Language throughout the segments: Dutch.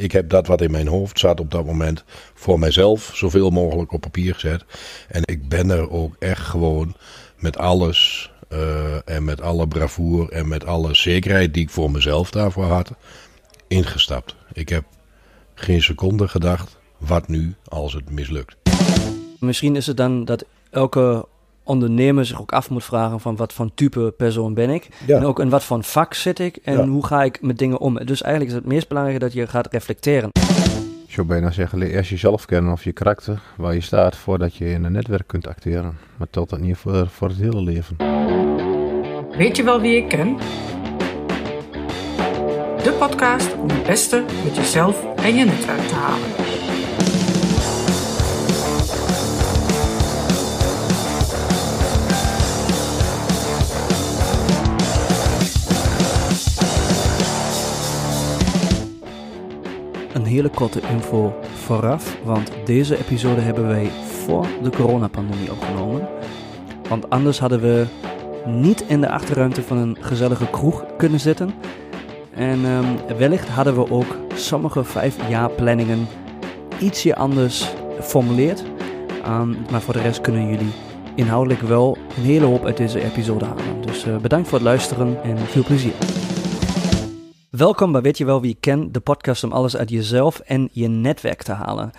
Ik heb dat wat in mijn hoofd zat op dat moment voor mijzelf zoveel mogelijk op papier gezet. En ik ben er ook echt gewoon met alles eh, en met alle bravoer en met alle zekerheid die ik voor mezelf daarvoor had, ingestapt. Ik heb geen seconde gedacht, wat nu als het mislukt. Misschien is het dan dat elke ondernemer zich ook af moet vragen van wat voor type persoon ben ik. Ja. En ook in wat voor vak zit ik en Ja. hoe ga ik met dingen om. Dus eigenlijk is het meest belangrijke dat je gaat reflecteren. Ik zou bijna zeggen, leer eerst jezelf kennen of je karakter, waar je staat, voordat je in een netwerk kunt acteren. Maar telt dat niet voor, voor het hele leven. Weet je wel wie ik ken? De podcast om het beste met jezelf en je netwerk te halen. Hele korte info vooraf, want deze episode hebben wij voor de coronapandemie opgenomen. Want anders hadden we niet in de achterruimte van een gezellige kroeg kunnen zitten. En ehm, wellicht hadden we ook sommige vijfjaarplanningen ietsje anders geformuleerd. Ehm, maar voor de rest kunnen jullie inhoudelijk wel een hele hoop uit deze episode halen. Dus eh, bedankt voor het luisteren en veel plezier. Welkom bij Weet je wel wie ik ken, de podcast om alles uit jezelf en je netwerk te halen.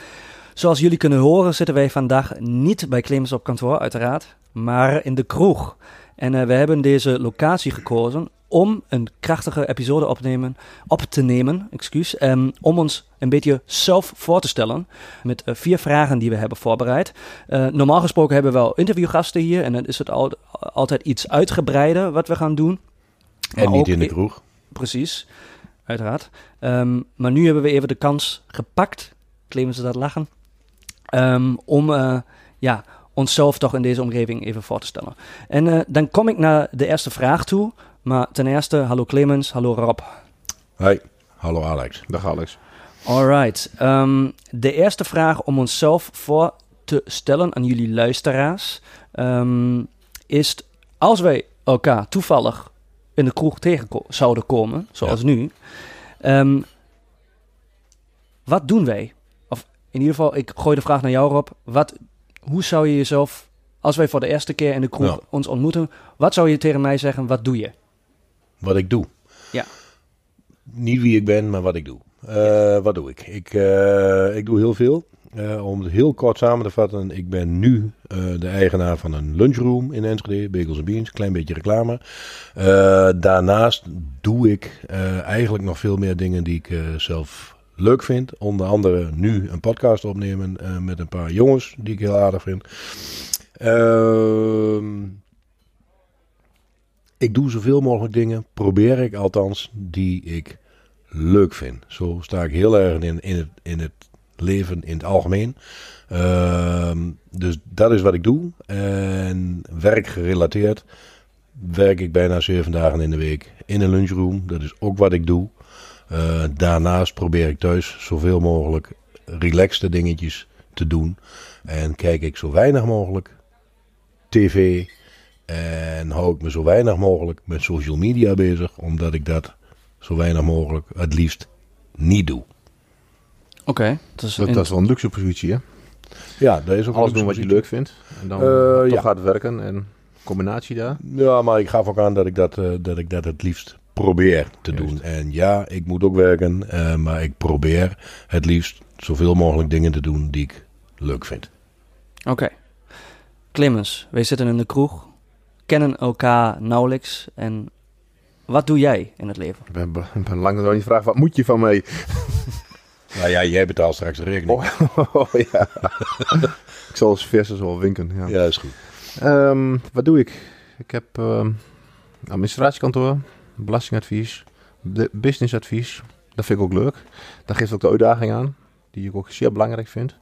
Zoals jullie kunnen horen zitten wij vandaag niet bij Clemens op kantoor, uiteraard, maar in de kroeg. En eh, we hebben deze locatie gekozen om een krachtige episode opnemen, op te nemen, excuus, ehm, om ons een beetje zelf voor te stellen met eh, vier vragen die we hebben voorbereid. Eh, normaal gesproken hebben we wel interviewgasten hier en dan is het al, altijd iets uitgebreider wat we gaan doen. En Maar niet in de kroeg. Precies, uiteraard. Ehm, maar nu hebben we even de kans gepakt, claimen ze dat lachen, ehm, om eh, ja, onszelf toch in deze omgeving even voor te stellen. En eh, dan kom ik naar de eerste vraag toe. Maar ten eerste, hallo Clemens, hallo Rob. Hi, hallo Alex. Dag Alex. Alright, ehm, de eerste vraag om onszelf voor te stellen aan jullie luisteraars is: als wij elkaar toevallig in de kroeg tegen zouden komen, zoals nu, ehm, wat doen wij? Of in ieder geval, ik gooi de vraag naar jou, Rob. Wat, hoe zou je jezelf, als wij voor de eerste keer in de kroeg Ja. ons ontmoeten, wat zou je tegen mij zeggen? Wat doe je? Wat ik doe. Ja. Niet wie ik ben, maar wat ik doe. Eh, wat doe ik? Ik, eh, ik doe heel veel. Eh, om het heel kort samen te vatten, ik ben nu eh, de eigenaar van een lunchroom in Enschede, Bagels Beans, klein beetje reclame. Eh, daarnaast doe ik eigenlijk nog veel meer dingen die ik zelf leuk vind. Onder andere nu een podcast opnemen met een paar jongens die ik heel aardig vind. Ehm ik doe zoveel mogelijk dingen, probeer ik althans, die ik leuk vind. Zo sta ik heel erg in, in, het, in het leven in het algemeen. Ehm, dus dat is wat ik doe. En werkgerelateerd werk ik bijna zeven dagen in de week in een lunchroom. Dat is ook wat ik doe. Eh, daarnaast probeer ik thuis zoveel mogelijk relaxte dingetjes te doen. En kijk ik zo weinig mogelijk tv. En hou ik me zo weinig mogelijk met social media bezig. Omdat ik dat zo weinig mogelijk het liefst niet doe. Oké, dat is Dat, in- dat is wel een luxe positie, hè? Ja, dat is ook Alles doen wat je leuk vindt. En dan Eh, toch ja. gaat werken en combinatie daar. Ja, maar ik gaf ook aan dat ik dat, eh, dat, ik dat het liefst probeer te Juist. doen. En ja, ik moet ook werken. eh, maar ik probeer het liefst zoveel mogelijk dingen te doen die ik leuk vind. Oké. Clemens, wij zitten in de kroeg, kennen elkaar nauwelijks. En wat doe jij in het leven? Ik ben, ben lang nog niet vragen, wat moet je van mij? Nou ja, jij betaalt straks de rekening. Oh, ja. ik zal als versus wel winken, ja. Ja, is goed. Ehm, wat doe ik? Ik heb ehm, administratiekantoor, belastingadvies, businessadvies. Dat vind ik ook leuk. Dat geeft ook de uitdaging aan, die ik ook zeer belangrijk vind.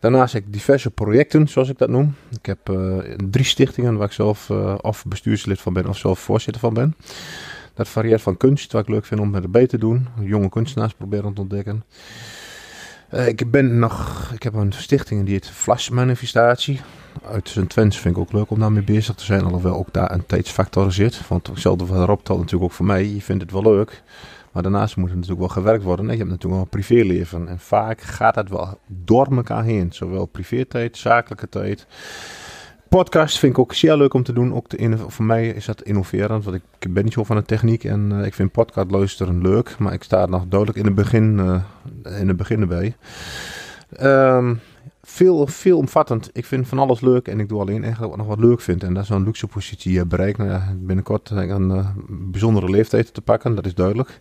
Daarnaast heb ik diverse projecten, zoals ik dat noem. Ik heb eh, drie stichtingen waar ik zelf eh, of bestuurslid van ben of zelf voorzitter van ben. Dat varieert van kunst, wat ik leuk vind om erbij te doen. Jonge kunstenaars proberen te ontdekken. Eh, ik ben nog, ik heb een stichting die heet Flash Manifestatie uit zijn Twents vind ik ook leuk om daarmee bezig te zijn. Alhoewel ook daar een tijdsfactor zit. Want hetzelfde wat telt natuurlijk ook voor mij. Je vindt het wel leuk. Maar daarnaast moet er natuurlijk wel gewerkt worden. Je hebt natuurlijk wel een privéleven. En vaak gaat dat wel door elkaar heen. Zowel privé-tijd, zakelijke tijd. Podcast vind ik ook zeer leuk om te doen. Ook voor mij is dat innoverend, want ik ben niet zo van de techniek en uh, ik vind podcast luisteren leuk. Maar ik sta nog duidelijk in het begin, uh, in het begin erbij. Um, veel, omvattend. Ik vind van alles leuk en ik doe alleen eigenlijk wat nog wat leuk vind. En dat is zo'n luxe positie bereiken. Nou ja, binnenkort een bijzondere leeftijd te pakken, dat is duidelijk.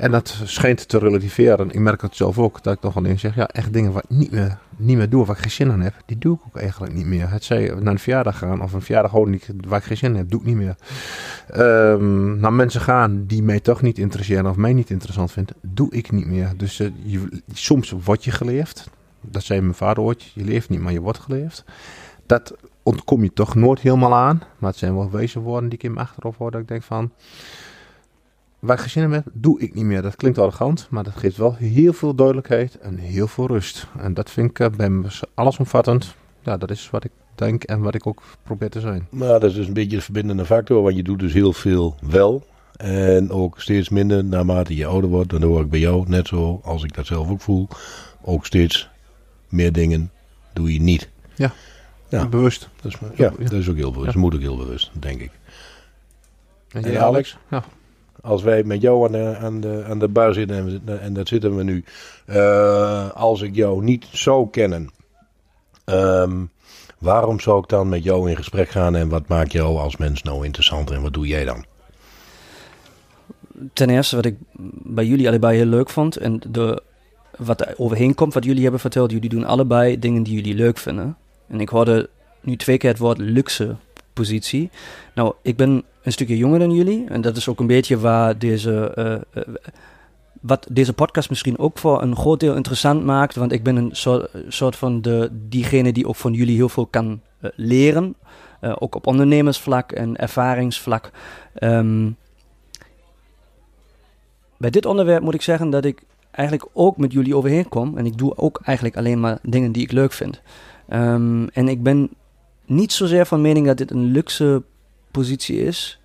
En dat schijnt te relativeren. Ik merk het zelf ook, dat ik toch alleen zeg, ja, echt dingen waar ik niet meer, niet meer doe, waar ik geen zin aan heb, die doe ik ook eigenlijk niet meer. Het zij naar een verjaardag gaan of een verjaardag houden waar ik geen zin in heb, doe ik niet meer. Um, naar mensen gaan die mij toch niet interesseren of mij niet interessant vinden, doe ik niet meer. Dus je, soms word je geleefd, dat zei mijn vader ooit, je leeft niet, maar je wordt geleefd. Dat ontkom je toch nooit helemaal aan. Maar het zijn wel wezenwoorden die ik in mijn achterhoofd hoor, dat ik denk van... Waar ik gezin heb, doe ik niet meer. Dat klinkt arrogant, maar dat geeft wel heel veel duidelijkheid en heel veel rust. En dat vind ik uh, bij allesomvattend. Ja, dat is wat ik denk en wat ik ook probeer te zijn. Maar dat is dus een beetje de verbindende factor, want je doet dus heel veel wel. En ook steeds minder naarmate je ouder wordt. Dan hoor ik bij jou net zo, als ik dat zelf ook voel, ook steeds meer dingen doe je niet. Ja, ja. bewust. Dat is, ja, dat is ook heel bewust. Dat moet ook heel bewust, denk ik. En, en Alex? Ja. Als wij met jou aan de, aan de, aan de bar zitten, en, en dat zitten we nu. Uh, als ik jou niet zou kennen, um, waarom zou ik dan met jou in gesprek gaan en wat maakt jou als mens nou interessant en wat doe jij dan? Ten eerste wat ik bij jullie allebei heel leuk vond en de wat er overheen komt, wat jullie hebben verteld. Jullie doen allebei dingen die jullie leuk vinden. En ik hoorde nu twee keer het woord luxe positie. Nou, ik ben een stukje jonger dan jullie. En dat is ook een beetje waar deze. Uh, uh, wat deze podcast misschien ook voor een groot deel interessant maakt. Want ik ben een soort, soort van de, diegene die ook van jullie heel veel kan uh, leren. ook op ondernemersvlak en ervaringsvlak. Um, bij dit onderwerp moet ik zeggen dat ik eigenlijk ook met jullie overheen kom. En ik doe ook eigenlijk alleen maar dingen die ik leuk vind. Um, en ik ben niet zozeer van mening dat dit een luxe positie is.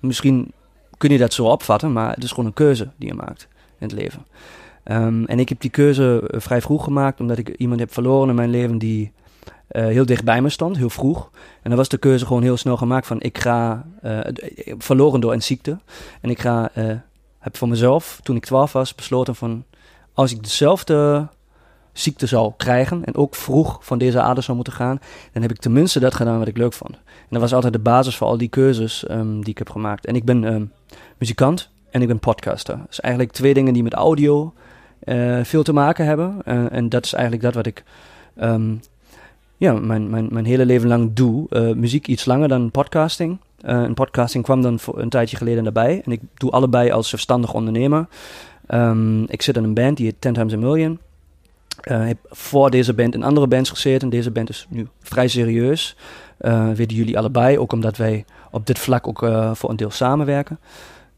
Misschien kun je dat zo opvatten, maar het is gewoon een keuze die je maakt in het leven. Um, en ik heb die keuze uh, vrij vroeg gemaakt, omdat ik iemand heb verloren in mijn leven die uh, heel dicht bij me stond, heel vroeg. En dan was de keuze gewoon heel snel gemaakt van ik ga, uh, verloren door een ziekte. En ik ga heb voor mezelf, toen ik 12 was, besloten van als ik dezelfde ziekte zou krijgen en ook vroeg van deze aarde zou moeten gaan, dan heb ik tenminste dat gedaan wat ik leuk vond. En dat was altijd de basis voor al die keuzes um, die ik heb gemaakt. En ik ben um, muzikant en ik ben podcaster. Is eigenlijk twee dingen die met audio uh, veel te maken hebben. Uh, en dat is eigenlijk dat wat ik um, ja, mijn, mijn, mijn hele leven lang doe. Uh, muziek iets langer dan podcasting. Een podcasting kwam dan voor een tijdje geleden erbij. En ik doe allebei als zelfstandig ondernemer. Ik zit in een band die heet Ten Times a Million. Uh, heb voor deze band in andere bands gezeten. Deze band is nu vrij serieus. Uh, weten jullie allebei, ook omdat wij op dit vlak ook uh, voor een deel samenwerken.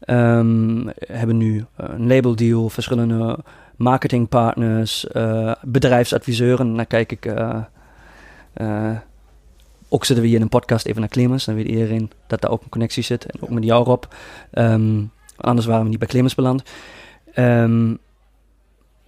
Um, hebben nu een labeldeal, verschillende marketingpartners, bedrijfsadviseuren. Daar kijk ik ook zitten we hier in een podcast even naar Clemens. Dan weet iedereen dat daar ook een connectie zit. En ook met jou, Rob. Um, anders waren we niet bij Clemens beland. Um,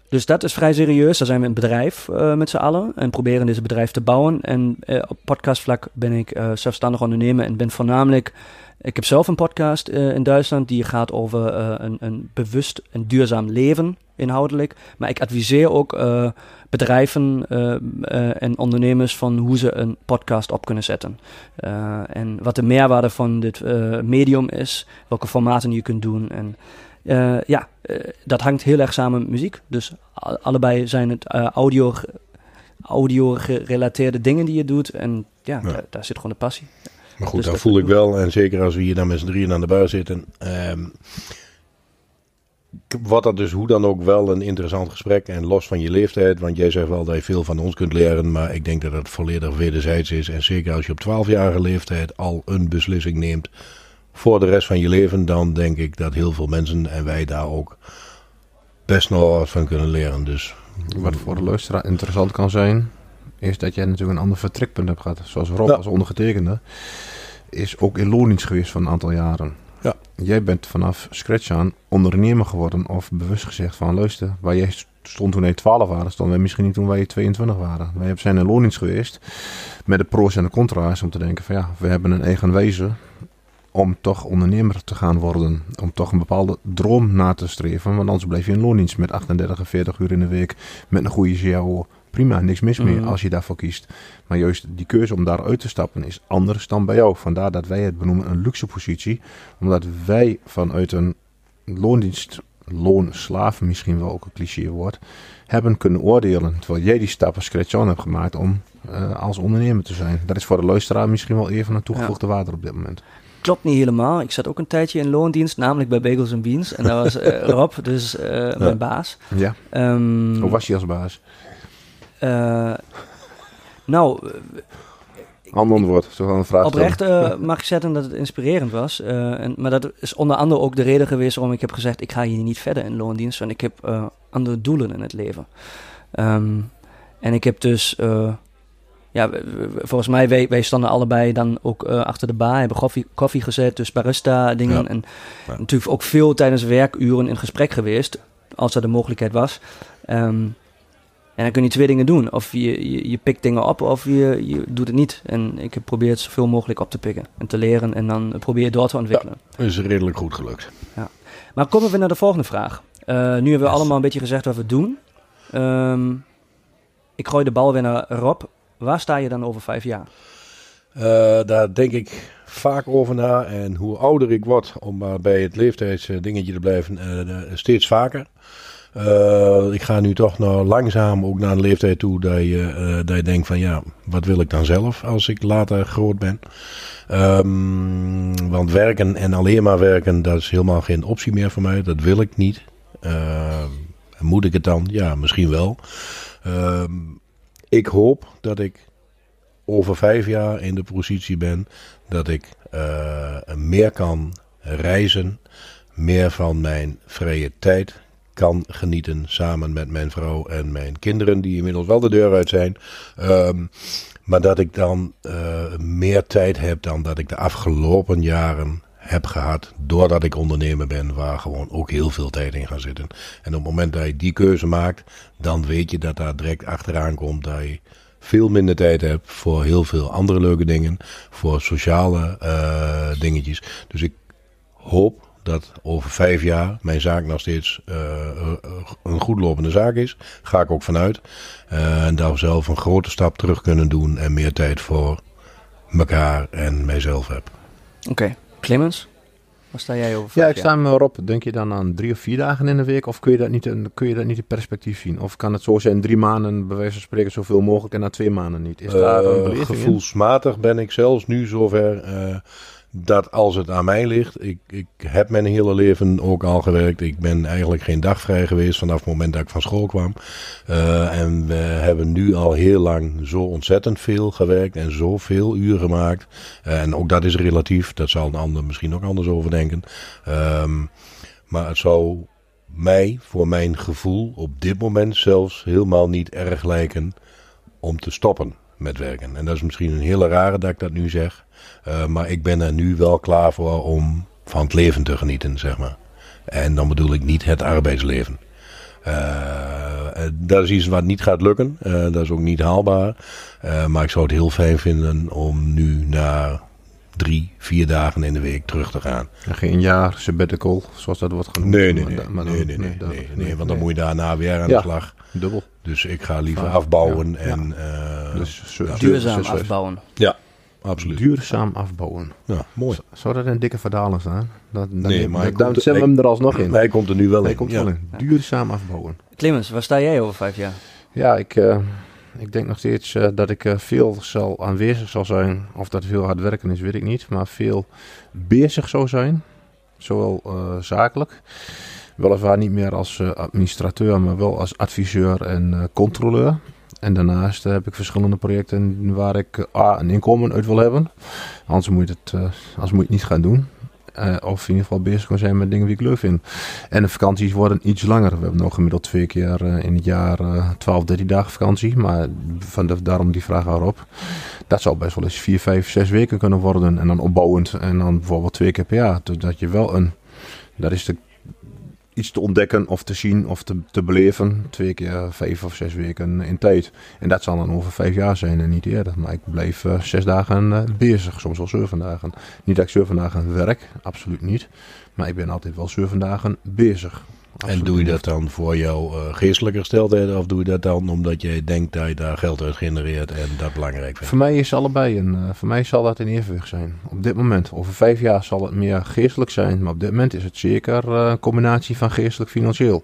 dus dat is vrij serieus. Daar zijn we een bedrijf uh, met z'n allen en proberen deze bedrijf te bouwen. En uh, op podcastvlak ben ik uh, zelfstandig ondernemer en ben voornamelijk. Ik heb zelf een podcast in Duitsland die gaat over een, een, bewust en duurzaam leven, inhoudelijk. Maar ik adviseer ook bedrijven en ondernemers van hoe ze een podcast op kunnen zetten. En wat de meerwaarde van dit medium is, welke formaten je kunt doen. En ja, dat hangt heel erg samen met muziek. Dus allebei zijn het audio, audio gerelateerde dingen die je doet. En ja, ja. Daar, daar, zit gewoon de passie. Maar goed, dus dat voel ik wel. En zeker als we hier dan met z'n drieën aan de bar zitten. Um, wat dat dus hoe dan ook wel een interessant gesprek. En los van je leeftijd, want jij zegt wel dat je veel van ons kunt leren. Maar ik denk dat het volledig wederzijds is. En zeker als je op 12-jarige leeftijd al een beslissing neemt voor de rest van je leven. Dan denk ik dat heel veel mensen en wij daar ook best nog wat van kunnen leren. Dus. Wat voor de luisteraar interessant kan zijn, is dat jij natuurlijk een ander vertrekpunt hebt gehad. Zoals Rob als ondergetekende is ook in loondienst geweest van een aantal jaren. Ja. jij bent vanaf scratch aan ondernemer geworden of bewust gezegd van luister, waar jij stond toen hij 12 waren, stonden wij misschien niet toen wij 22 waren. Wij zijn in loondienst geweest met de pro's en de contra's om te denken van ja, we hebben een eigen wezen om toch ondernemer te gaan worden. Om toch een bepaalde droom na te streven. Want anders blijf je in loondienst met 38 en 40 uur in de week met een goede CAO. Prima, niks mis mee Mhm. als je daarvoor kiest. Maar juist die keuze om daaruit te stappen is anders dan bij jou. Vandaar dat wij het benoemen een luxe positie. Omdat wij vanuit een loondienst, loonslaaf misschien wel ook een cliché woord, hebben kunnen oordelen. Terwijl jij die stap als scratch on hebt gemaakt om eh, als ondernemer te zijn. Dat is voor de luisteraar misschien wel even een toegevoegde waarde op dit moment. Klopt niet helemaal. Ik zat ook een tijdje in loondienst, namelijk bij Bagels and Beans. En dat was eh, Rob, dus eh, mijn baas. Ja, Ehm, hoe was je als baas? eh, nou, Ander antwoord, zo een vraag. Oprecht mag ik zeggen dat het inspirerend was. En, maar dat is onder andere ook de reden geweest waarom ik heb gezegd... ik ga hier niet verder in loondienst, want ik heb andere doelen in het leven. Ehm, en ik heb dus... ja, volgens mij, wij, wij stonden allebei dan ook eh, achter de bar... hebben koffie, koffie gezet, dus barista dingen. Ja. En Ja. natuurlijk ook veel tijdens werkuren in gesprek geweest... als er de mogelijkheid was. Ehm, en dan kun je twee dingen doen. Of je, je, je pikt dingen op of je, je doet het niet. En ik heb geprobeerd zoveel mogelijk op te pikken en te leren. En dan probeer je door te ontwikkelen. Is redelijk goed gelukt. Maar komen we naar de volgende vraag. Eh, nu hebben we Yes. allemaal een beetje gezegd wat we doen. Ehm, ik gooi de bal weer naar Rob. Waar sta je dan over vijf jaar? Eh, daar denk ik vaak over na. En hoe ouder ik word, om maar bij het leeftijdsdingetje te blijven, eh, steeds vaker. Eh, ik ga nu toch nou langzaam ook naar een leeftijd toe dat je, dat je denkt van ja, wat wil ik dan zelf als ik later groot ben? Ehm, want werken en alleen maar werken, dat is helemaal geen optie meer voor mij. Dat wil ik niet. Ehm, moet ik het dan? Ja, misschien wel. Ehm, ik hoop dat ik over vijf jaar in de positie ben dat ik eh, meer kan reizen, meer van mijn vrije tijd kan genieten samen met mijn vrouw en mijn kinderen, die inmiddels wel de deur uit zijn. Ehm, maar dat ik dan eh, meer tijd heb dan dat ik de afgelopen jaren heb gehad, doordat ik ondernemer ben, waar gewoon ook heel veel tijd in gaat zitten. En op het moment dat je die keuze maakt, dan weet je dat daar direct achteraan komt dat je veel minder tijd hebt voor heel veel andere leuke dingen, voor sociale eh, dingetjes. Dus ik hoop dat over vijf jaar mijn zaak nog steeds eh, eh, een goed lopende zaak is. Ga ik ook vanuit. En we zelf een grote stap terug kunnen doen en meer tijd voor elkaar en mijzelf heb. Oké, Clemens, waar sta jij over Ja, vijf ik sta me erop. Denk je dan aan drie of vier dagen in de week? Of kun je dat niet, in- kun je dat niet in perspectief zien? Of kan het zo zijn, drie maanden, bij wijze van spreken, zoveel mogelijk en na twee maanden niet? Is daar een Eh, beleving in? gevoelsmatig ben ik zelfs nu zover eh, dat als het aan mij ligt, ik, ik heb mijn hele leven ook al gewerkt. Ik ben eigenlijk geen dag vrij geweest vanaf het moment dat ik van school kwam. Eh, en we hebben nu al heel lang zo ontzettend veel gewerkt en zoveel uren gemaakt. Eh, en ook dat is relatief, dat zal een ander misschien ook anders over denken. Ehm, maar het zou mij, voor mijn gevoel, op dit moment zelfs helemaal niet erg lijken om te stoppen met werken. En dat is misschien een hele rare dat ik dat nu zeg. Eh, maar ik ben er nu wel klaar voor om van het leven te genieten, zeg maar. En dan bedoel ik niet het arbeidsleven. Eh, eh, dat is iets wat niet gaat lukken. Eh, dat is ook niet haalbaar. Eh, maar ik zou het heel fijn vinden om nu naar drie, vier dagen in de week terug te gaan. En Geen jaar sabbatical, zoals dat wordt genoemd. Nee, nee, nee. maar nee, dan- nee, nee, dat- nee, nee, want dan moet je daarna weer aan Ja. de slag. Dubbel. Dus ik ga liever afbouwen Ja. en... eh, Dus Duurzaam afbouwen. Ja, absoluut. Duurzaam afbouwen. Ja, mooi. Zou dat een dikke verdaling zijn? Dat, dan Nee, maar dan zetten we hem er alsnog in. Hij komt er nu wel Hij in. komt ja. wel in. Duurzaam afbouwen. Clemens, waar sta jij over vijf jaar? Ja, ik, eh, ik denk nog steeds eh, dat ik eh, veel zal aanwezig zal zijn. Of dat veel hard werken is, weet ik niet. Maar veel bezig zou zijn. Zowel eh, zakelijk. Weliswaar niet meer als eh, administrateur, maar wel als adviseur en eh, controleur. En daarnaast heb ik verschillende projecten waar ik A, een inkomen uit wil hebben. Anders moet je het, eh, anders moet je niet gaan doen. Eh, of in ieder geval bezig kan zijn met dingen die ik leuk vind. En de vakanties worden iets langer. We hebben nog gemiddeld twee keer eh, in het jaar eh 12, 13 dagen vakantie. Maar van daarom die vraag erop. Dat zou best wel eens 4, 5, 6 weken kunnen worden. En dan opbouwend. En dan bijvoorbeeld twee keer per jaar. Dus dat je wel een... Dat is de iets te ontdekken of te zien of te, te beleven. Twee keer vijf of zes weken in tijd. En dat zal dan over vijf jaar zijn en niet eerder. Maar ik bleef eh, zes dagen eh, bezig, soms wel zeven dagen. Niet dat ik zeven dagen werk, absoluut niet. Maar ik ben altijd wel zeven dagen bezig. En doe je dat dan voor jouw eh, geestelijke gesteldheid? Of doe je dat dan omdat jij denkt dat je daar geld uit genereert en dat belangrijk vindt? Voor mij is allebei een, eh, voor mij zal dat in evenwicht zijn. Op dit moment, over vijf jaar zal het meer geestelijk zijn, maar op dit moment is het zeker eh, een combinatie van geestelijk financieel.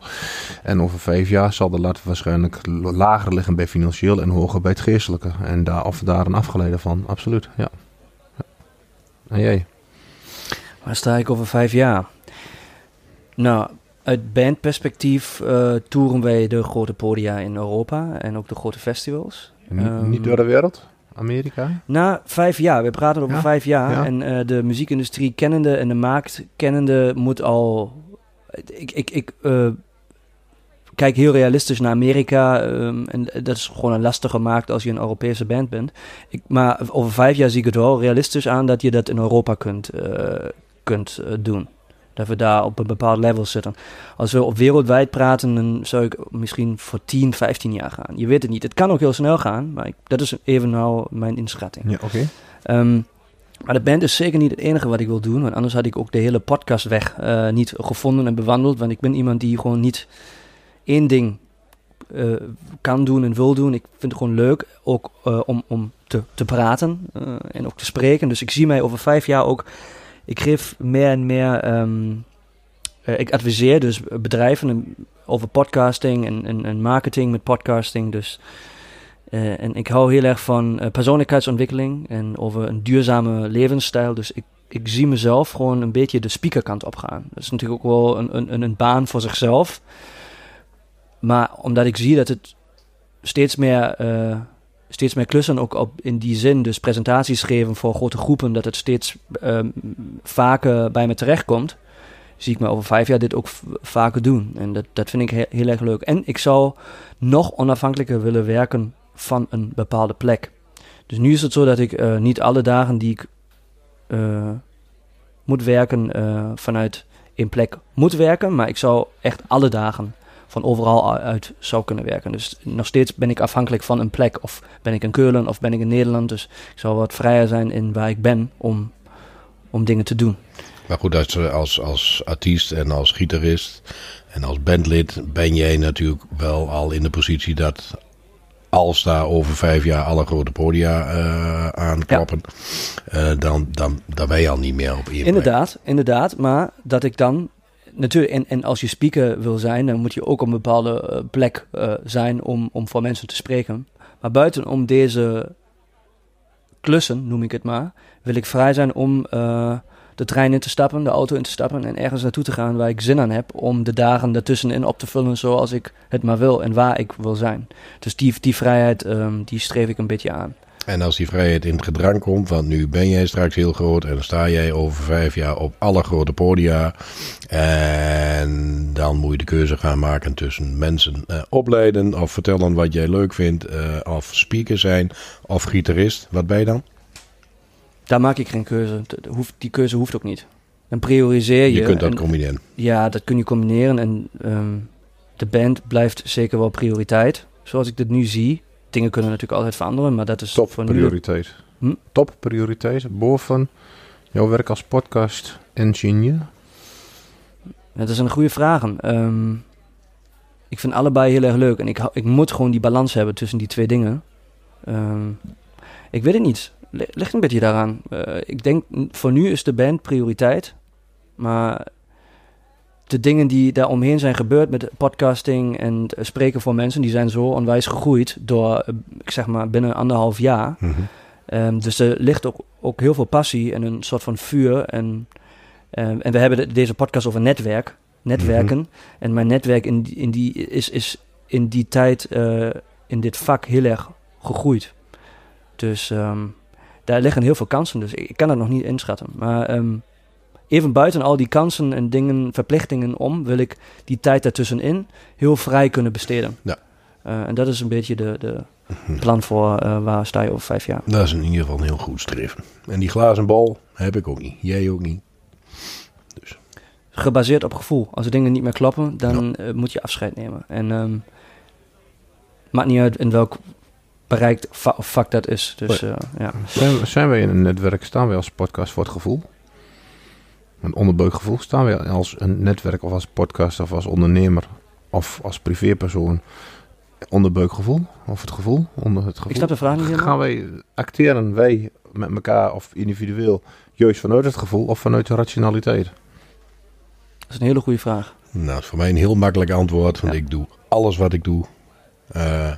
En over vijf jaar zal de lat waarschijnlijk lager liggen bij financieel en hoger bij het geestelijke. En daar, of daar een afgeleide van, absoluut, ja. Ja. En jij? Waar sta ik over vijf jaar? Nou, uit bandperspectief eh toeren wij de grote podia in Europa en ook de grote festivals. Niet, Ehm, niet door de wereld? Amerika? Na vijf jaar, we praten over Ja, vijf jaar. ja. En eh, de muziekindustrie kennende en de markt kennende moet al. Ik, ik, ik eh, kijk heel realistisch naar Amerika. ehm, en dat is gewoon een lastige markt als je een Europese band bent. Ik, maar over vijf jaar zie ik het wel realistisch aan dat je dat in Europa kunt, kunt doen. Dat we daar op een bepaald level zitten. Als we op wereldwijd praten, dan zou ik misschien voor 10, 15 jaar gaan. Je weet het niet. Het kan ook heel snel gaan, maar ik, dat is even nou mijn inschatting. Ja, oké. Ehm, maar de band is zeker niet het enige wat ik wil doen. Want anders had ik ook de hele podcastweg eh niet gevonden en bewandeld. Want ik ben iemand die gewoon niet één ding eh, kan doen en wil doen. Ik vind het gewoon leuk ook eh, om, om te, te praten en ook te spreken. Dus ik zie mij over vijf jaar ook... Ik geef meer en meer... ehm, eh, ik adviseer dus bedrijven over podcasting en, en, en marketing met podcasting. Dus eh, en ik hou heel erg van eh, persoonlijkheidsontwikkeling en over een duurzame levensstijl. Dus ik, ik zie mezelf gewoon een beetje de speakerkant op gaan. Dat is natuurlijk ook wel een, een, een- baan voor zichzelf. Maar omdat ik zie dat het steeds meer, steeds meer klussen ook op, in die zin, dus presentaties geven voor grote groepen, dat het steeds ehm, vaker bij me terechtkomt, zie ik me over vijf jaar dit ook vaker doen. En dat, dat vind ik he- heel erg leuk. En ik zou nog onafhankelijker willen werken van een bepaalde plek. Dus nu is het zo dat ik eh, niet alle dagen die ik eh, moet werken eh, vanuit een plek moet werken, maar ik zou echt alle dagen van overal uit zou kunnen werken. Dus nog steeds ben ik afhankelijk van een plek. Of ben ik in Keulen of ben ik in Nederland. Dus ik zou wat vrijer zijn in waar ik ben om, om dingen te doen. Maar goed, als, als, als artiest en als gitarist en als bandlid ben jij natuurlijk wel al in de positie dat als daar over vijf jaar alle grote podia eh aankloppen, eh, dan, dan, dan ben je al niet meer op één plek. Inderdaad, inderdaad. Maar dat ik dan natuurlijk, en, en als je speaker wil zijn, dan moet je ook op een bepaalde eh, plek eh, zijn om, om voor mensen te spreken. Maar buitenom deze klussen, noem ik het maar, wil ik vrij zijn om eh, de trein in te stappen, de auto in te stappen en ergens naartoe te gaan waar ik zin aan heb om de dagen daartussenin op te vullen zoals ik het maar wil en waar ik wil zijn. Dus die, die vrijheid, ehm, die streef ik een beetje aan. En als die vrijheid in het gedrang komt, want nu ben jij straks heel groot en dan sta jij over vijf jaar op alle grote podia. En dan moet je de keuze gaan maken tussen mensen eh, opleiden of vertellen wat jij leuk vindt, eh, of speaker zijn of gitarist. Wat ben je dan? Daar maak ik geen keuze. Die keuze hoeft ook niet. Dan prioriseer je. Je kunt dat en- combineren. Ja, dat kun je combineren. En ehm, de band blijft zeker wel prioriteit. Zoals ik dit nu zie. Dingen kunnen natuurlijk altijd veranderen, maar dat is Top voor nu... prioriteit. Hm? Top prioriteit. Boven jouw werk als podcast engineer. Dat is een goede vraag. Ehm, ik vind allebei heel erg leuk. En ik, ik moet gewoon die balans hebben tussen die twee dingen. Ehm, ik weet het niet. Li- Ligt een beetje daaraan. Eh, ik denk, voor nu is de band prioriteit. Maar de dingen die daar omheen zijn gebeurd met podcasting en spreken voor mensen, die zijn zo onwijs gegroeid door, eh, ik zeg maar, binnen anderhalf jaar. Mhm. Ehm, dus er ligt ook, ook heel veel passie en een soort van vuur. En, ehm, en we hebben de- deze podcast over netwerk, netwerken. En mijn netwerk in die, in die, is, is in die tijd eh, in dit vak heel erg gegroeid. Dus ehm, daar liggen heel veel kansen. Dus ik, ik kan dat nog niet inschatten. Maar even buiten al die kansen en dingen, verplichtingen om, wil ik die tijd daartussenin heel vrij kunnen besteden. Ja. Eh, en dat is een beetje de, de plan voor eh, waar sta je over vijf jaar. Dat is in ieder geval een heel goed streven. En die glazen bal heb ik ook niet. Jij ook niet. Gebaseerd op gevoel. Als de dingen niet meer kloppen, dan eh, moet je afscheid nemen. En ehm, maakt niet uit in welk bereikt va- vak dat is. Dus eh, ja. Zijn, zijn wij in een netwerk, staan wij als podcast voor het gevoel? Een onderbuikgevoel. Staan wij als een netwerk of als podcast of als ondernemer of als privépersoon onderbuikgevoel? Of het gevoel? Onder het gevoel? Ik snap de vraag niet helemaal. Gaan wij, acteren wij met elkaar of individueel juist vanuit het gevoel of vanuit de rationaliteit? Dat is een hele goede vraag. Nou, dat is voor mij een heel makkelijk antwoord. Want Ja. ik doe alles wat ik doe eh,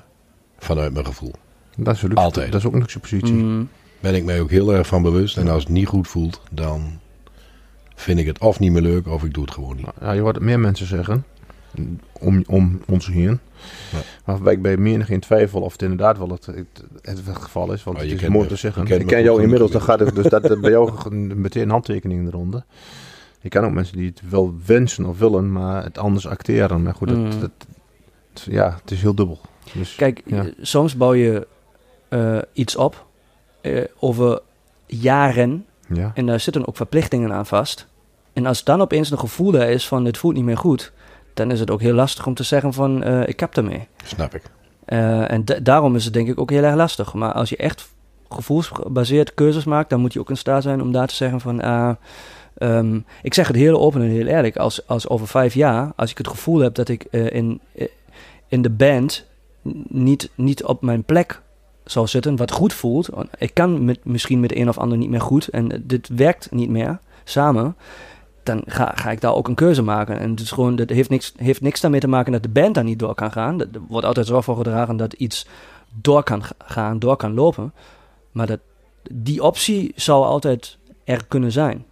vanuit mijn gevoel. Dat is, een luxe, Altijd. dat is ook een luxe positie. Mm, Ben ik mij ook heel erg van bewust. En als het niet goed voelt, dan vind ik het of niet meer leuk of ik doe het gewoon niet. Ja, je hoort het meer mensen zeggen om, om ons heen. Ja. Waarbij ik bij meer geen twijfel of het inderdaad wel het, het, het geval is. Want je het is mooi me- te zeggen. ik ken jou inmiddels, dan gaat het dus dat bij jou meteen een handtekening eronder. Ik ken ook mensen die het wel wensen of willen, maar het anders acteren. Maar goed, Mm. dat, dat, het- ja, het is heel dubbel. Dus, Kijk, Ja. soms bouw je eh, iets op eh, over jaren ja. en daar zitten ook verplichtingen aan vast. En als dan opeens een gevoel daar is van het voelt niet meer goed, dan is het ook heel lastig om te zeggen van eh, ik heb ermee. Snap ik. Eh, en da- daarom is het denk ik ook heel erg lastig. Maar als je echt gevoelsgebaseerd keuzes maakt, dan moet je ook in staat zijn om daar te zeggen van... ah, ehm, ik zeg het heel open en heel eerlijk. Als, als over vijf jaar, als ik het gevoel heb dat ik eh, in, in de band niet, niet op mijn plek zal zitten, wat goed voelt. Ik kan met, misschien met een of ander niet meer goed en dit werkt niet meer samen. Dan ga, ga ik daar ook een keuze maken. En het is gewoon, dat heeft niks, heeft niks daarmee te maken dat de band daar niet door kan gaan. Er wordt altijd zorg voor gedragen dat iets door kan ga- gaan, door kan lopen. Maar dat, die optie zal altijd er kunnen zijn.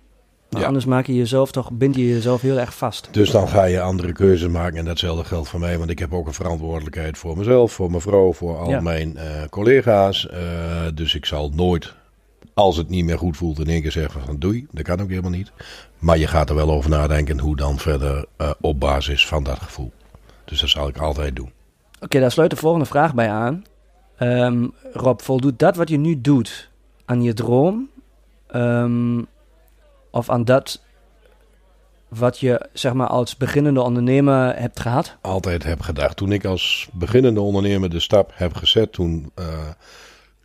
Maar Ja. anders maak je jezelf toch, bind je jezelf heel erg vast. Dus dan ga je andere keuzes maken. En datzelfde geldt voor mij. Want ik heb ook een verantwoordelijkheid voor mezelf, voor mijn vrouw, voor al Ja. mijn eh, collega's. Eh, dus ik zal nooit, als het niet meer goed voelt, in één keer zeggen van doei. Dat kan ook helemaal niet. Maar je gaat er wel over nadenken hoe dan verder eh, op basis van dat gevoel. Dus dat zal ik altijd doen. Oké, daar sluit de volgende vraag bij aan. Ehm, Rob, voldoet dat wat je nu doet aan je droom? Ehm, of aan dat wat je zeg maar als beginnende ondernemer hebt gehad? altijd heb gedacht. Toen ik als beginnende ondernemer de stap heb gezet, toen eh,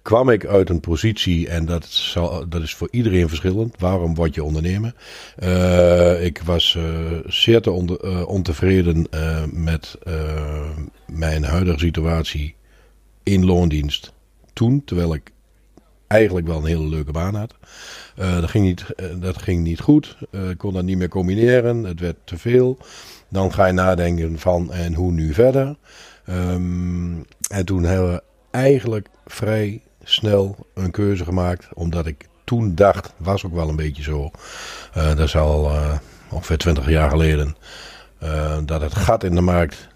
kwam ik uit een positie, en dat, zal, dat is voor iedereen verschillend. Waarom word je ondernemer? Eh, ik was eh, zeer te ontevreden met mijn huidige situatie in loondienst toen, terwijl ik eigenlijk wel een hele leuke baan had. Eh, dat, ging niet, eh, dat ging niet goed. Eh, ik kon dat niet meer combineren. Het werd te veel. Dan ga je nadenken van en hoe nu verder. Ehm, en toen hebben we eigenlijk vrij snel een keuze gemaakt. Omdat ik toen dacht, was ook wel een beetje zo. dat is al ongeveer 20 jaar geleden. dat het gat in de markt,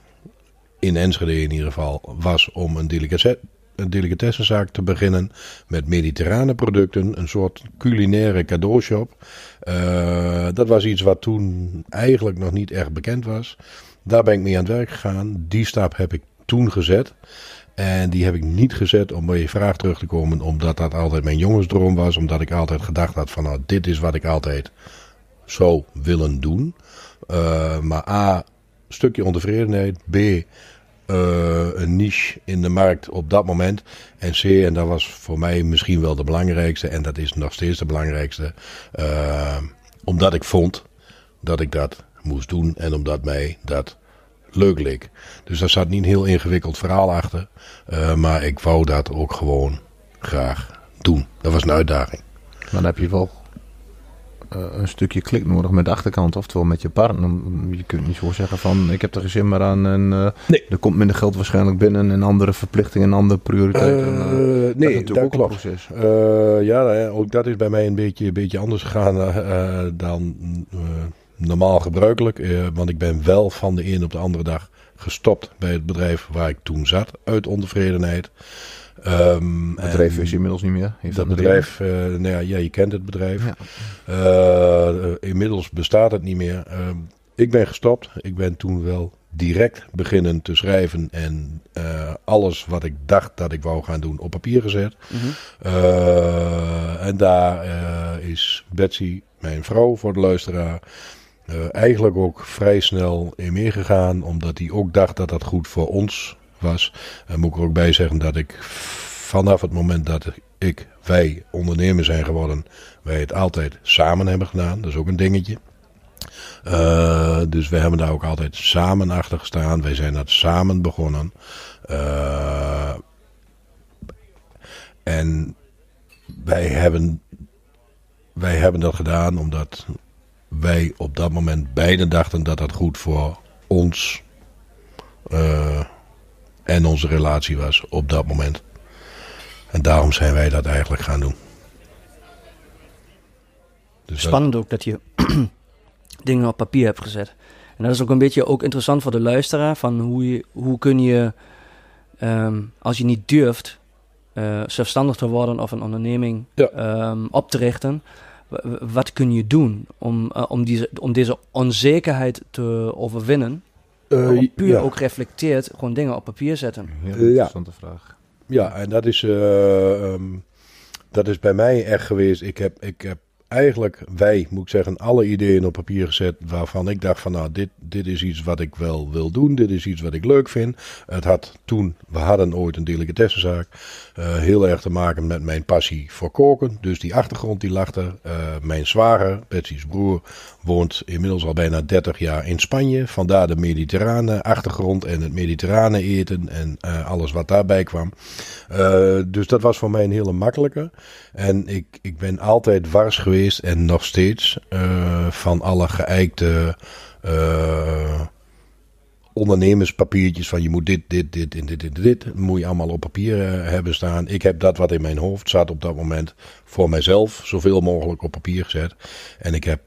in Enschede in ieder geval, was om een delicatesse, een delicatessenzaak te beginnen. Met mediterrane producten, een soort culinaire cadeaushop. Eh, dat was iets wat toen eigenlijk nog niet echt bekend was. Daar ben ik mee aan het werk gegaan. Die stap heb ik toen gezet. En die heb ik niet gezet om bij je vraag terug te komen, omdat dat altijd mijn jongensdroom was. Omdat ik altijd gedacht had van nou, dit is wat ik altijd zou willen doen. Eh, maar A, stukje ontevredenheid. B, een niche in de markt op dat moment. En C, en dat was voor mij misschien wel de belangrijkste. En dat is nog steeds de belangrijkste. eh, omdat ik vond dat ik dat moest doen. En omdat mij dat leuk leek. Dus daar zat niet een heel ingewikkeld verhaal achter. eh, maar ik wou dat ook gewoon graag doen. Dat was een uitdaging. Dan heb je wel eh, een stukje klik nodig met de achterkant, oftewel met je partner. Je kunt niet zo zeggen van ik heb er geen zin meer aan en eh, Nee. er komt minder geld waarschijnlijk binnen en andere verplichtingen en andere prioriteiten. En, eh, Eh, dat nee, dat, ook een klopt. proces. Eh, ja, ook dat is bij mij een beetje, een beetje anders gegaan eh, eh, dan eh, normaal gebruikelijk. Eh, want ik ben wel van de een op de andere dag gestopt bij het bedrijf waar ik toen zat, uit ontevredenheid. Ehm, Het bedrijf is inmiddels niet meer. Heeft dat bedrijf, eh, nou ja, ja, je kent het bedrijf. Ja. Eh, eh, inmiddels bestaat het niet meer. Ehm, ik ben gestopt. Ik ben toen wel direct beginnen te schrijven en alles wat ik dacht dat ik wou gaan doen op papier gezet. Mhm. En daar is Betsy, mijn vrouw voor de luisteraar, eigenlijk ook vrij snel in meegegaan, omdat hij ook dacht dat dat goed voor ons was. En moet ik er ook bij zeggen dat ik vanaf het moment dat ik, wij ondernemer zijn geworden, wij het altijd samen hebben gedaan. Dat is ook een dingetje. Eh, dus we hebben daar ook altijd samen achter gestaan. Wij zijn dat samen begonnen. Eh, en wij hebben, wij hebben dat gedaan omdat wij op dat moment beiden dachten dat dat goed voor ons eh, en onze relatie was op dat moment. En daarom zijn wij dat eigenlijk gaan doen. Dus dat- Spannend ook dat je dingen op papier hebt gezet. En dat is ook een beetje ook interessant voor de luisteraar. Van hoe, je, hoe kun je, ehm, als je niet durft eh, zelfstandig te worden of een onderneming Ja. ehm, op te richten. Wat kun je doen om, eh, om, deze, om deze onzekerheid te overwinnen? Eh, Om puur ja. ook reflecteerd gewoon dingen op papier zetten. Heel Eh, ja. interessante vraag. Ja, en dat is, eh, ehm, dat is bij mij echt geweest. Ik heb, ik heb eigenlijk, wij moet ik zeggen, alle ideeën op papier gezet waarvan ik dacht van nou, dit, dit is iets wat ik wel wil doen. Dit is iets wat ik leuk vind. Het had toen, we hadden ooit een delicatessenzaak, eh heel erg te maken met mijn passie voor koken. Dus die achtergrond die lag er. Eh, mijn zwager, Betsy's broer, woont inmiddels al bijna 30 jaar in Spanje. Vandaar de mediterrane achtergrond en het mediterrane eten en eh, alles wat daarbij kwam. Dus dat was voor mij een hele makkelijke. En ik, ik ben altijd wars geweest en nog steeds eh, van alle geëikte eh, ondernemerspapiertjes van je moet dit, dit, dit en dit, dit, dit. Moet je allemaal op papier eh, hebben staan. Ik heb dat wat in mijn hoofd zat op dat moment voor mijzelf zoveel mogelijk op papier gezet. En ik heb,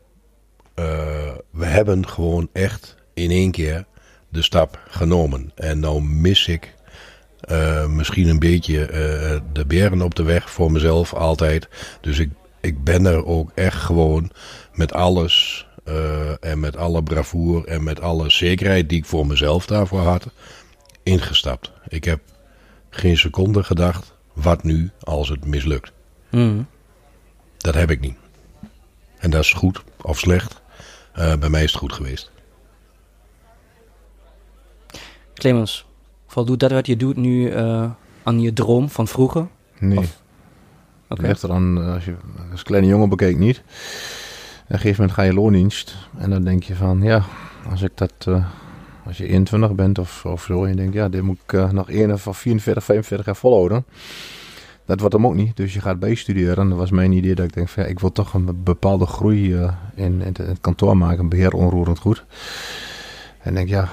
we hebben gewoon echt in één keer de stap genomen. En nou mis ik misschien een beetje de beren op de weg voor mezelf altijd. Dus ik, ik ben er ook echt gewoon met alles eh, en met alle bravoer en met alle zekerheid die ik voor mezelf daarvoor had, ingestapt. Ik heb geen seconde gedacht, wat nu als het mislukt? Mhm. Dat heb ik niet. En dat is goed of slecht. Eh, bij mij is het goed geweest. Clemens, voldoet dat wat je doet nu eh, aan je droom van vroeger? Nee. Of- Het ligt eraan, eh, als je als kleine jongen bekeek niet. En op een gegeven moment ga je loondienst. En dan denk je van, ja, als ik dat... eh, als je 21 bent of, of zo, en je denkt, ja, dit moet ik eh, nog 1 of 44, 45 jaar volhouden. Dat wordt hem ook niet. Dus je gaat bijstuderen. En dat was mijn idee dat ik denk, van, ja, ik wil toch een bepaalde groei in, in, het, kantoor maken. Beheer onroerend goed. En denk, ja,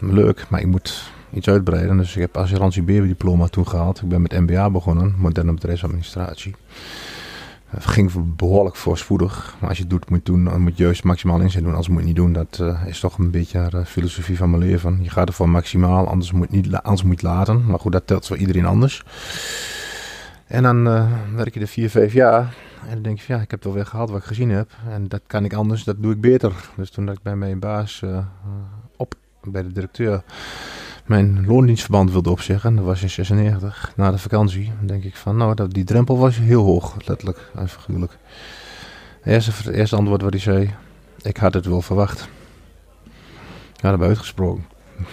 leuk, maar ik moet iets uitbreiden. Dus ik heb assurantie diploma toen gehaald. Ik ben met MBA begonnen, moderne bedrijfsadministratie. Het ging behoorlijk voorspoedig. Maar als je het doet, moet je, doen, dan moet je juist maximaal inzet doen. Anders moet je niet doen. Dat eh, is toch een beetje de filosofie van mijn leven. Je gaat ervoor maximaal, anders moet, niet, anders moet je laten. Maar goed, dat telt voor iedereen anders. En dan eh, werk je er vier, vijf jaar. En dan denk je, ja, ik heb het alweer gehaald wat ik gezien heb. En dat kan ik anders, dat doe ik beter. Dus toen dat ik bij mijn baas eh, eh, op, bij de directeur, mijn loondienstverband wilde opzeggen. Dat was in 96, na de vakantie. Denk ik van, nou, dat, die drempel was heel hoog, letterlijk en figuurlijk. Het eerste, antwoord wat hij zei, ik had het wel verwacht. Had hem uitgesproken.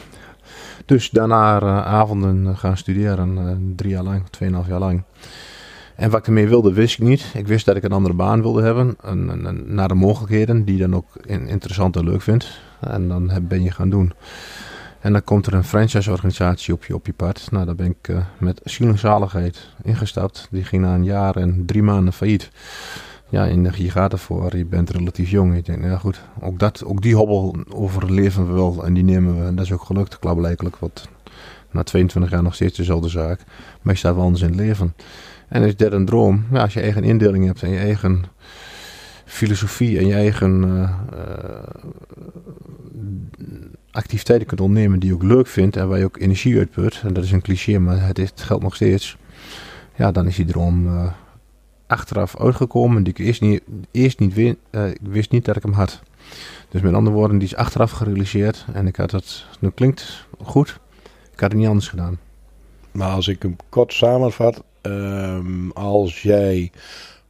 Dus daarna eh, avonden eh, gaan studeren, eh, drie jaar lang, tweeënhalf jaar lang. En wat ik ermee wilde, wist ik niet. Ik wist dat ik een andere baan wilde hebben. En, naar de mogelijkheden, die dan ook in- interessant en leuk vindt. En dan heb- ben je gaan doen. En dan komt er een franchise-organisatie op je, op je pad. Nou, daar ben ik eh, met zielzaligheid ingestapt. Die ging na een jaar en drie maanden failliet. Ja, en je gaat ervoor. Je bent relatief jong. Ik denk, nou ja, goed. Ook, dat, ook die hobbel overleven we wel. En die nemen we. En dat is ook gelukt, klaarblijkelijk. Want na 22 jaar nog steeds dezelfde zaak. Maar je staat wel anders in het leven. En is dat een droom? Ja, als je eigen indeling hebt en je eigen filosofie en je eigen eh, eh, activiteiten kunt ondernemen die je ook leuk vindt en waar je ook energie uitput, en dat is een cliché, maar het, geldt nog steeds, ja, dan is die droom eh, achteraf uitgekomen die ik eerst niet, eerst niet eh, ik wist niet dat ik hem had. Dus met andere woorden, die is achteraf gerealiseerd en ik had het, nu klinkt goed, ik had het niet anders gedaan. Maar als ik hem kort samenvat, ehm, als jij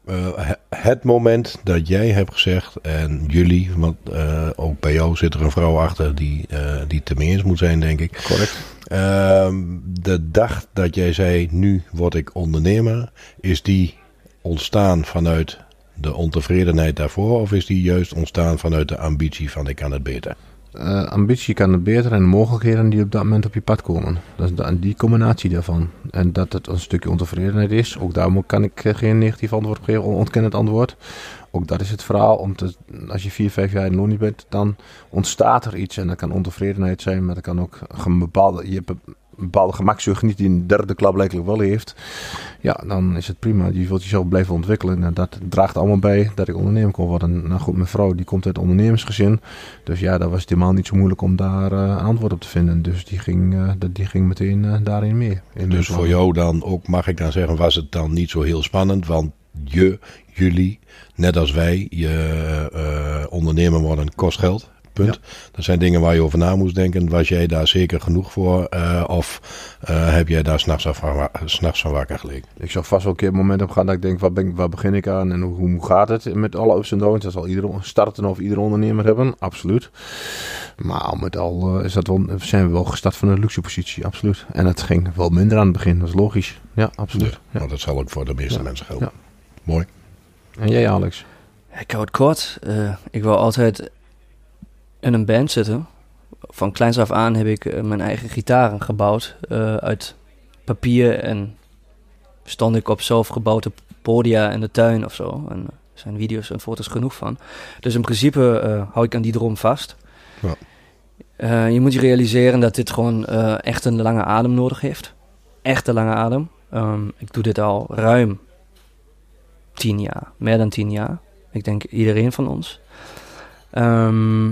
eh, he- het moment dat jij hebt gezegd en jullie, want eh, ook bij jou zit er een vrouw achter die, eh die eens moet zijn, denk ik. Correct. Ehm, de dag dat jij zei, nu word ik ondernemer, is die ontstaan vanuit de ontevredenheid daarvoor? Of is die juist ontstaan vanuit de ambitie van ik kan het beter? Eh, ambitie kan het beter en de mogelijkheden die op dat moment op je pad komen. Dat is die combinatie daarvan. En dat het een stukje ontevredenheid is. Ook daar kan ik eh, geen negatief antwoord op geven, ontkennend antwoord. Ook dat is het verhaal. Om te, als je vier, vijf jaar in loon bent, dan ontstaat er iets. En dat kan ontevredenheid zijn, maar dat kan ook een bepaalde, je hebt een bepaalde gemakzucht niet die een derde klap blijkbaar wel heeft. Ja, dan is het prima. Je wilt jezelf blijven ontwikkelen. En dat draagt allemaal bij dat ik ondernemer kon worden. Nou goed, mijn vrouw die komt uit ondernemersgezin. Dus ja, dat was het helemaal niet zo moeilijk om daar eh, een antwoord op te vinden. Dus die ging, dat- die ging meteen eh, daarin mee. Dus voor jou dan ook, mag ik dan zeggen, was het dan niet zo heel spannend? Want je, jullie, net als wij, je eh, ondernemer worden kost geld. Punt. Dat zijn dingen waar je over na moest denken. Was jij daar zeker genoeg voor? eh, of eh, heb jij daar s'nachts van, wakker gelegen? Ik zal vast wel een keer een moment op gaan dat ik denk, waar, ben, ik- waar begin ik aan en hoe, hoe gaat het met alle ups en downs? Dat zal iedere starten of iedere ondernemer hebben, absoluut. Maar al met al is dat wel, zijn we wel gestart van een luxe positie, absoluut. En het ging wel minder aan het begin, dat is logisch. Ja, absoluut. Ja. Maar dat zal ook voor de meeste Ja. mensen gelden. Mooi. En jij Alex? Ik hou het kort. Eh, ik wil altijd in een band zitten. Van kleins af aan heb ik eh, mijn eigen gitaren gebouwd eh, uit papier en stond ik op zelfgebouwde podia in de tuin of zo. En er zijn video's en foto's genoeg van. Dus in principe eh, hou ik aan die droom vast. Ja. Eh, je moet je realiseren dat dit gewoon eh, echt een lange adem nodig heeft. Echt een lange adem. Ehm, ik doe dit al ruim tien jaar, meer dan tien jaar. Ik denk iedereen van ons. Ehm,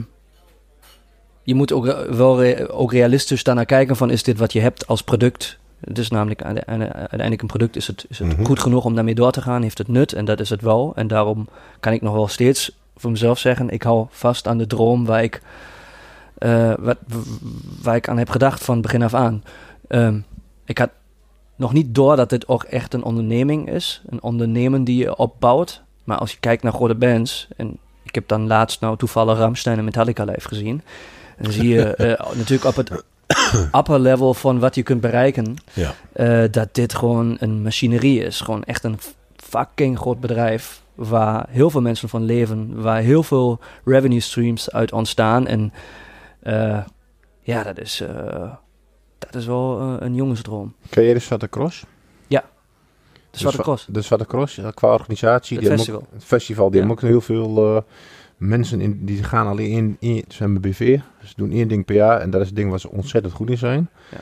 je moet ook wel re- ook realistisch daarnaar kijken van is dit wat je hebt als product. Het is namelijk uite- uite- uiteindelijk een product. Is het, is het Mhm. goed genoeg om daarmee door te gaan? Heeft het nut? En dat is het wel. En daarom kan ik nog wel steeds voor mezelf zeggen: ik hou vast aan de droom waar ik, eh, wat, waar ik aan heb gedacht van begin af aan. Ehm, ik had nog niet door dat dit ook echt een onderneming is. Een ondernemen die je opbouwt. Maar als je kijkt naar grote bands. En ik heb dan laatst nou toevallig Ramstein en Metallica live gezien. Dan zie je eh, natuurlijk op het upper level van wat je kunt bereiken. Ja. eh, dat dit gewoon een machinerie is. Gewoon echt een fucking groot bedrijf. Waar heel veel mensen van leven. Waar heel veel revenue streams uit ontstaan. En eh, ja, dat is, dat is wel eh, een jongensdroom. Ken jij de Zwarte Cross? De Zwarte Zwa- Cross. De Zwarte Cross, ja, qua organisatie. Het die festival. Ook, het festival, die Ja. hebben ook heel veel eh, mensen in, die gaan alleen in, in, ze zijn BV. Ze doen één ding per jaar en dat is het ding waar ze ontzettend goed in zijn. Ja.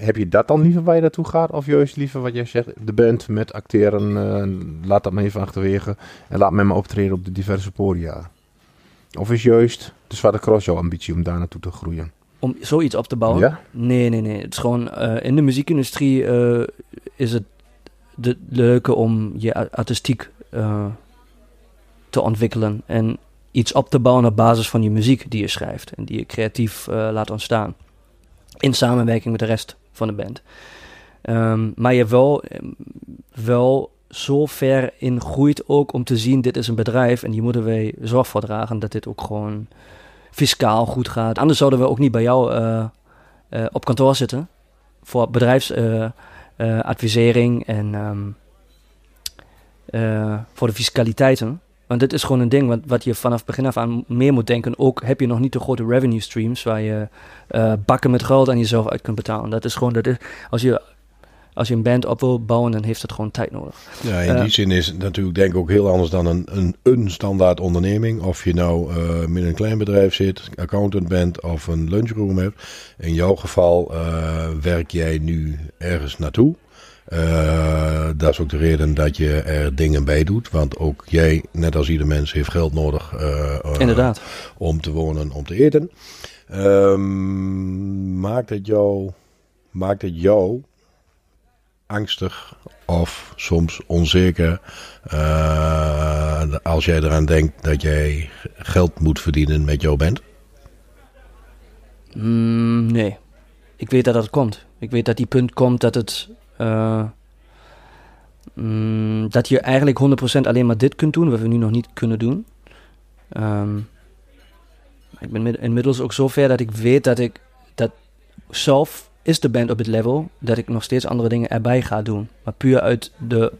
Heb je dat dan liever waar je naartoe gaat? Of juist liever wat jij zegt, de band met acteren, eh, laat dat maar even achterwege. En laat mij maar optreden op de diverse podia. Of is juist de Zwarte Cross jouw ambitie om daar naartoe te groeien? Om zoiets op te bouwen? Ja? Nee, nee, nee. Het is gewoon eh, in de muziekindustrie eh, is het de leuke om je artistiek eh, te ontwikkelen en iets op te bouwen op basis van je muziek die je schrijft en die je creatief laat ontstaan. In samenwerking met de rest van de band. Ehm, maar je wel, eh, wel zo ver in groeit ook om te zien, dit is een bedrijf en hier moeten wij zorg voor dragen dat dit ook gewoon fiscaal goed gaat. Anders zouden we ook niet bij jou eh, eh, op kantoor zitten voor bedrijfsadvisering en ehm, eh, voor de fiscaliteiten. Want dit is gewoon een ding wat, wat je vanaf begin af aan meer moet denken. Ook heb je nog niet de grote revenue streams waar je eh, bakken met geld aan jezelf uit kunt betalen. Dat is gewoon, dat is, als, je, als je een band op wil bouwen, dan heeft het gewoon tijd nodig. Ja, in die zin is het natuurlijk denk ik ook heel anders dan een, een, een standaard onderneming. Of je nou eh met een klein bedrijf zit, accountant bent of een lunchroom hebt. In jouw geval eh, werk jij nu ergens naartoe. Eh, dat is ook de reden dat je er dingen bij doet. Want ook jij, net als ieder mens, heeft geld nodig eh, eh, Inderdaad. om te wonen, om te eten. Ehm, maakt het jou, maakt het jou angstig of soms onzeker eh, als jij eraan denkt dat jij geld moet verdienen met jouw band? Mm, nee. Ik weet dat dat komt. Ik weet dat die punt komt dat het. eh, mm, dat je eigenlijk 100% alleen maar dit kunt doen, wat we nu nog niet kunnen doen. Ehm, ik ben mid- inmiddels ook zo ver dat ik weet dat ik. dat zelf is de band op het level dat ik nog steeds andere dingen erbij ga doen. Maar puur uit de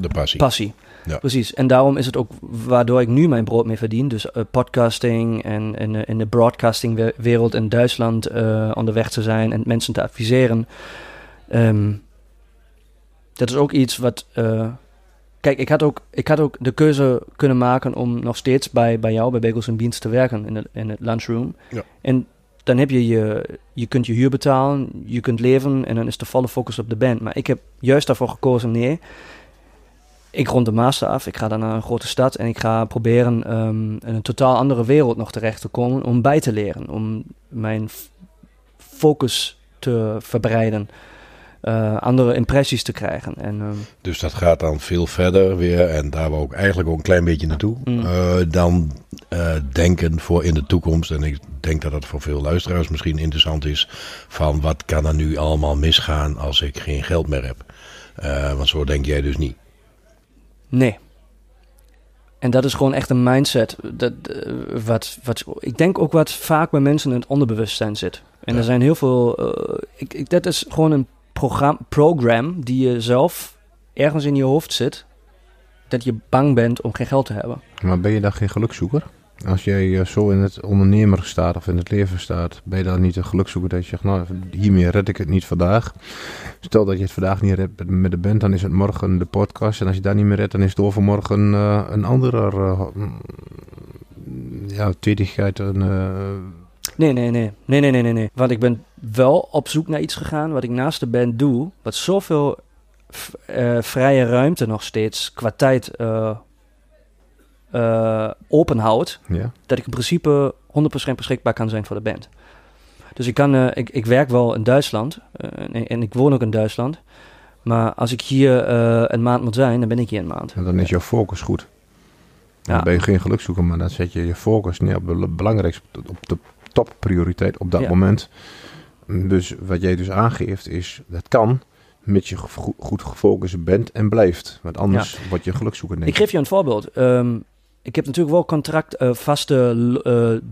De passie. passie. Ja. Precies. En daarom is het ook waardoor ik nu mijn brood mee verdien. Dus eh, podcasting en in, de- in de broadcastingwereld in Duitsland eh, onderweg te zijn en mensen te adviseren. Ehm, dat is ook iets wat. eh, kijk, ik had, ook, ik had ook de keuze kunnen maken om nog steeds bij, bij jou, bij Bagels en Beans, te werken in, de, in het lunchroom. Ja. En dan heb je je, je kunt je huur betalen, je kunt leven en dan is de volle focus op de band. Maar ik heb juist daarvoor gekozen, nee, ik rond de master af, ik ga dan naar een grote stad en ik ga proberen ehm, in een totaal andere wereld nog terecht te komen om bij te leren, om mijn focus te verbreiden, eh, andere impressies te krijgen. En ehm, Dus dat gaat dan veel verder weer, en daar we ook eigenlijk ook een klein beetje naartoe, Mm. eh, dan eh, denken voor in de toekomst. En ik denk dat dat voor veel luisteraars misschien interessant is, van wat kan er nu allemaal misgaan als ik geen geld meer heb. Eh, want zo denk jij dus niet. Nee. En dat is gewoon echt een mindset. Dat, eh, wat, wat, ik denk ook wat vaak bij mensen in het onderbewustzijn zit. En Ja. er zijn heel veel. eh, ik, ik, dat is gewoon een program, program die je zelf ergens in je hoofd zit. Dat je bang bent om geen geld te hebben. Maar ben je dan geen gelukzoeker? Als jij eh, zo in het ondernemer staat of in het leven staat, ben je dan niet een gelukzoeker dat je zegt, nou, hiermee red ik het niet vandaag. Stel dat je het vandaag niet redt met- de band, dan is het morgen de podcast. En als je daar niet meer redt, dan is het overmorgen eh, een andere mm, ja, tätigheid. Een, Nee, nee, nee. Nee, nee, nee, nee. Want ik ben wel op zoek naar iets gegaan wat ik naast de band doe. Wat zoveel vrije ruimte nog steeds qua tijd eh, openhoudt. ja. dat ik in principe 100% beschikbaar kan zijn voor de band. Dus ik, kan, eh, ik, ik werk wel in Duitsland eh, en, en ik woon ook in Duitsland. Maar als ik hier een maand moet zijn, dan ben ik hier een maand. En dan is jouw focus goed. Dan Ja. ben je geen gelukzoeker, maar dan zet je je focus neer op de belangrijkste, op de topprioriteit op dat Ja. moment. Dus wat jij dus aangeeft is, dat kan, mits je go- goed gefocust bent en blijft. Want anders word je een gelukzoeker. denk Ik geef je een voorbeeld. Ehm, ik heb natuurlijk wel contract, eh, vaste eh,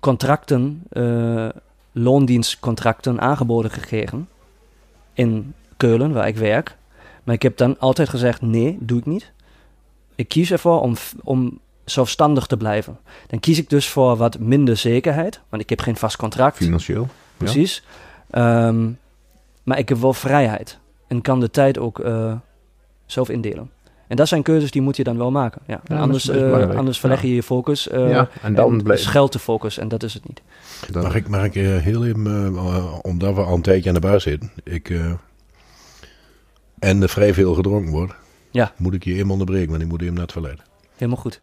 contracten, eh, loondienstcontracten aangeboden gekregen in Keulen, waar ik werk. Maar ik heb dan altijd gezegd, nee, doe ik niet. Ik kies ervoor om, om zelfstandig te blijven. Dan kies ik dus voor wat minder zekerheid, want ik heb geen vast contract. Financieel. Precies. Ehm, maar ik heb wel vrijheid. En kan de tijd ook zelf indelen. En dat zijn keuzes die moet je dan wel maken. Ja. anders, eh, anders verleg Ja. je je focus. eh, ja, en dan scheld de focus. En dat is het niet. dan- Mag ik, mag ik eh, heel even, eh, omdat we al een tijdje aan de buis zitten, ik, eh, en er vrij veel gedronken wordt, Ja. moet ik je even onderbreken, want ik moet even naar het verleden. Helemaal goed.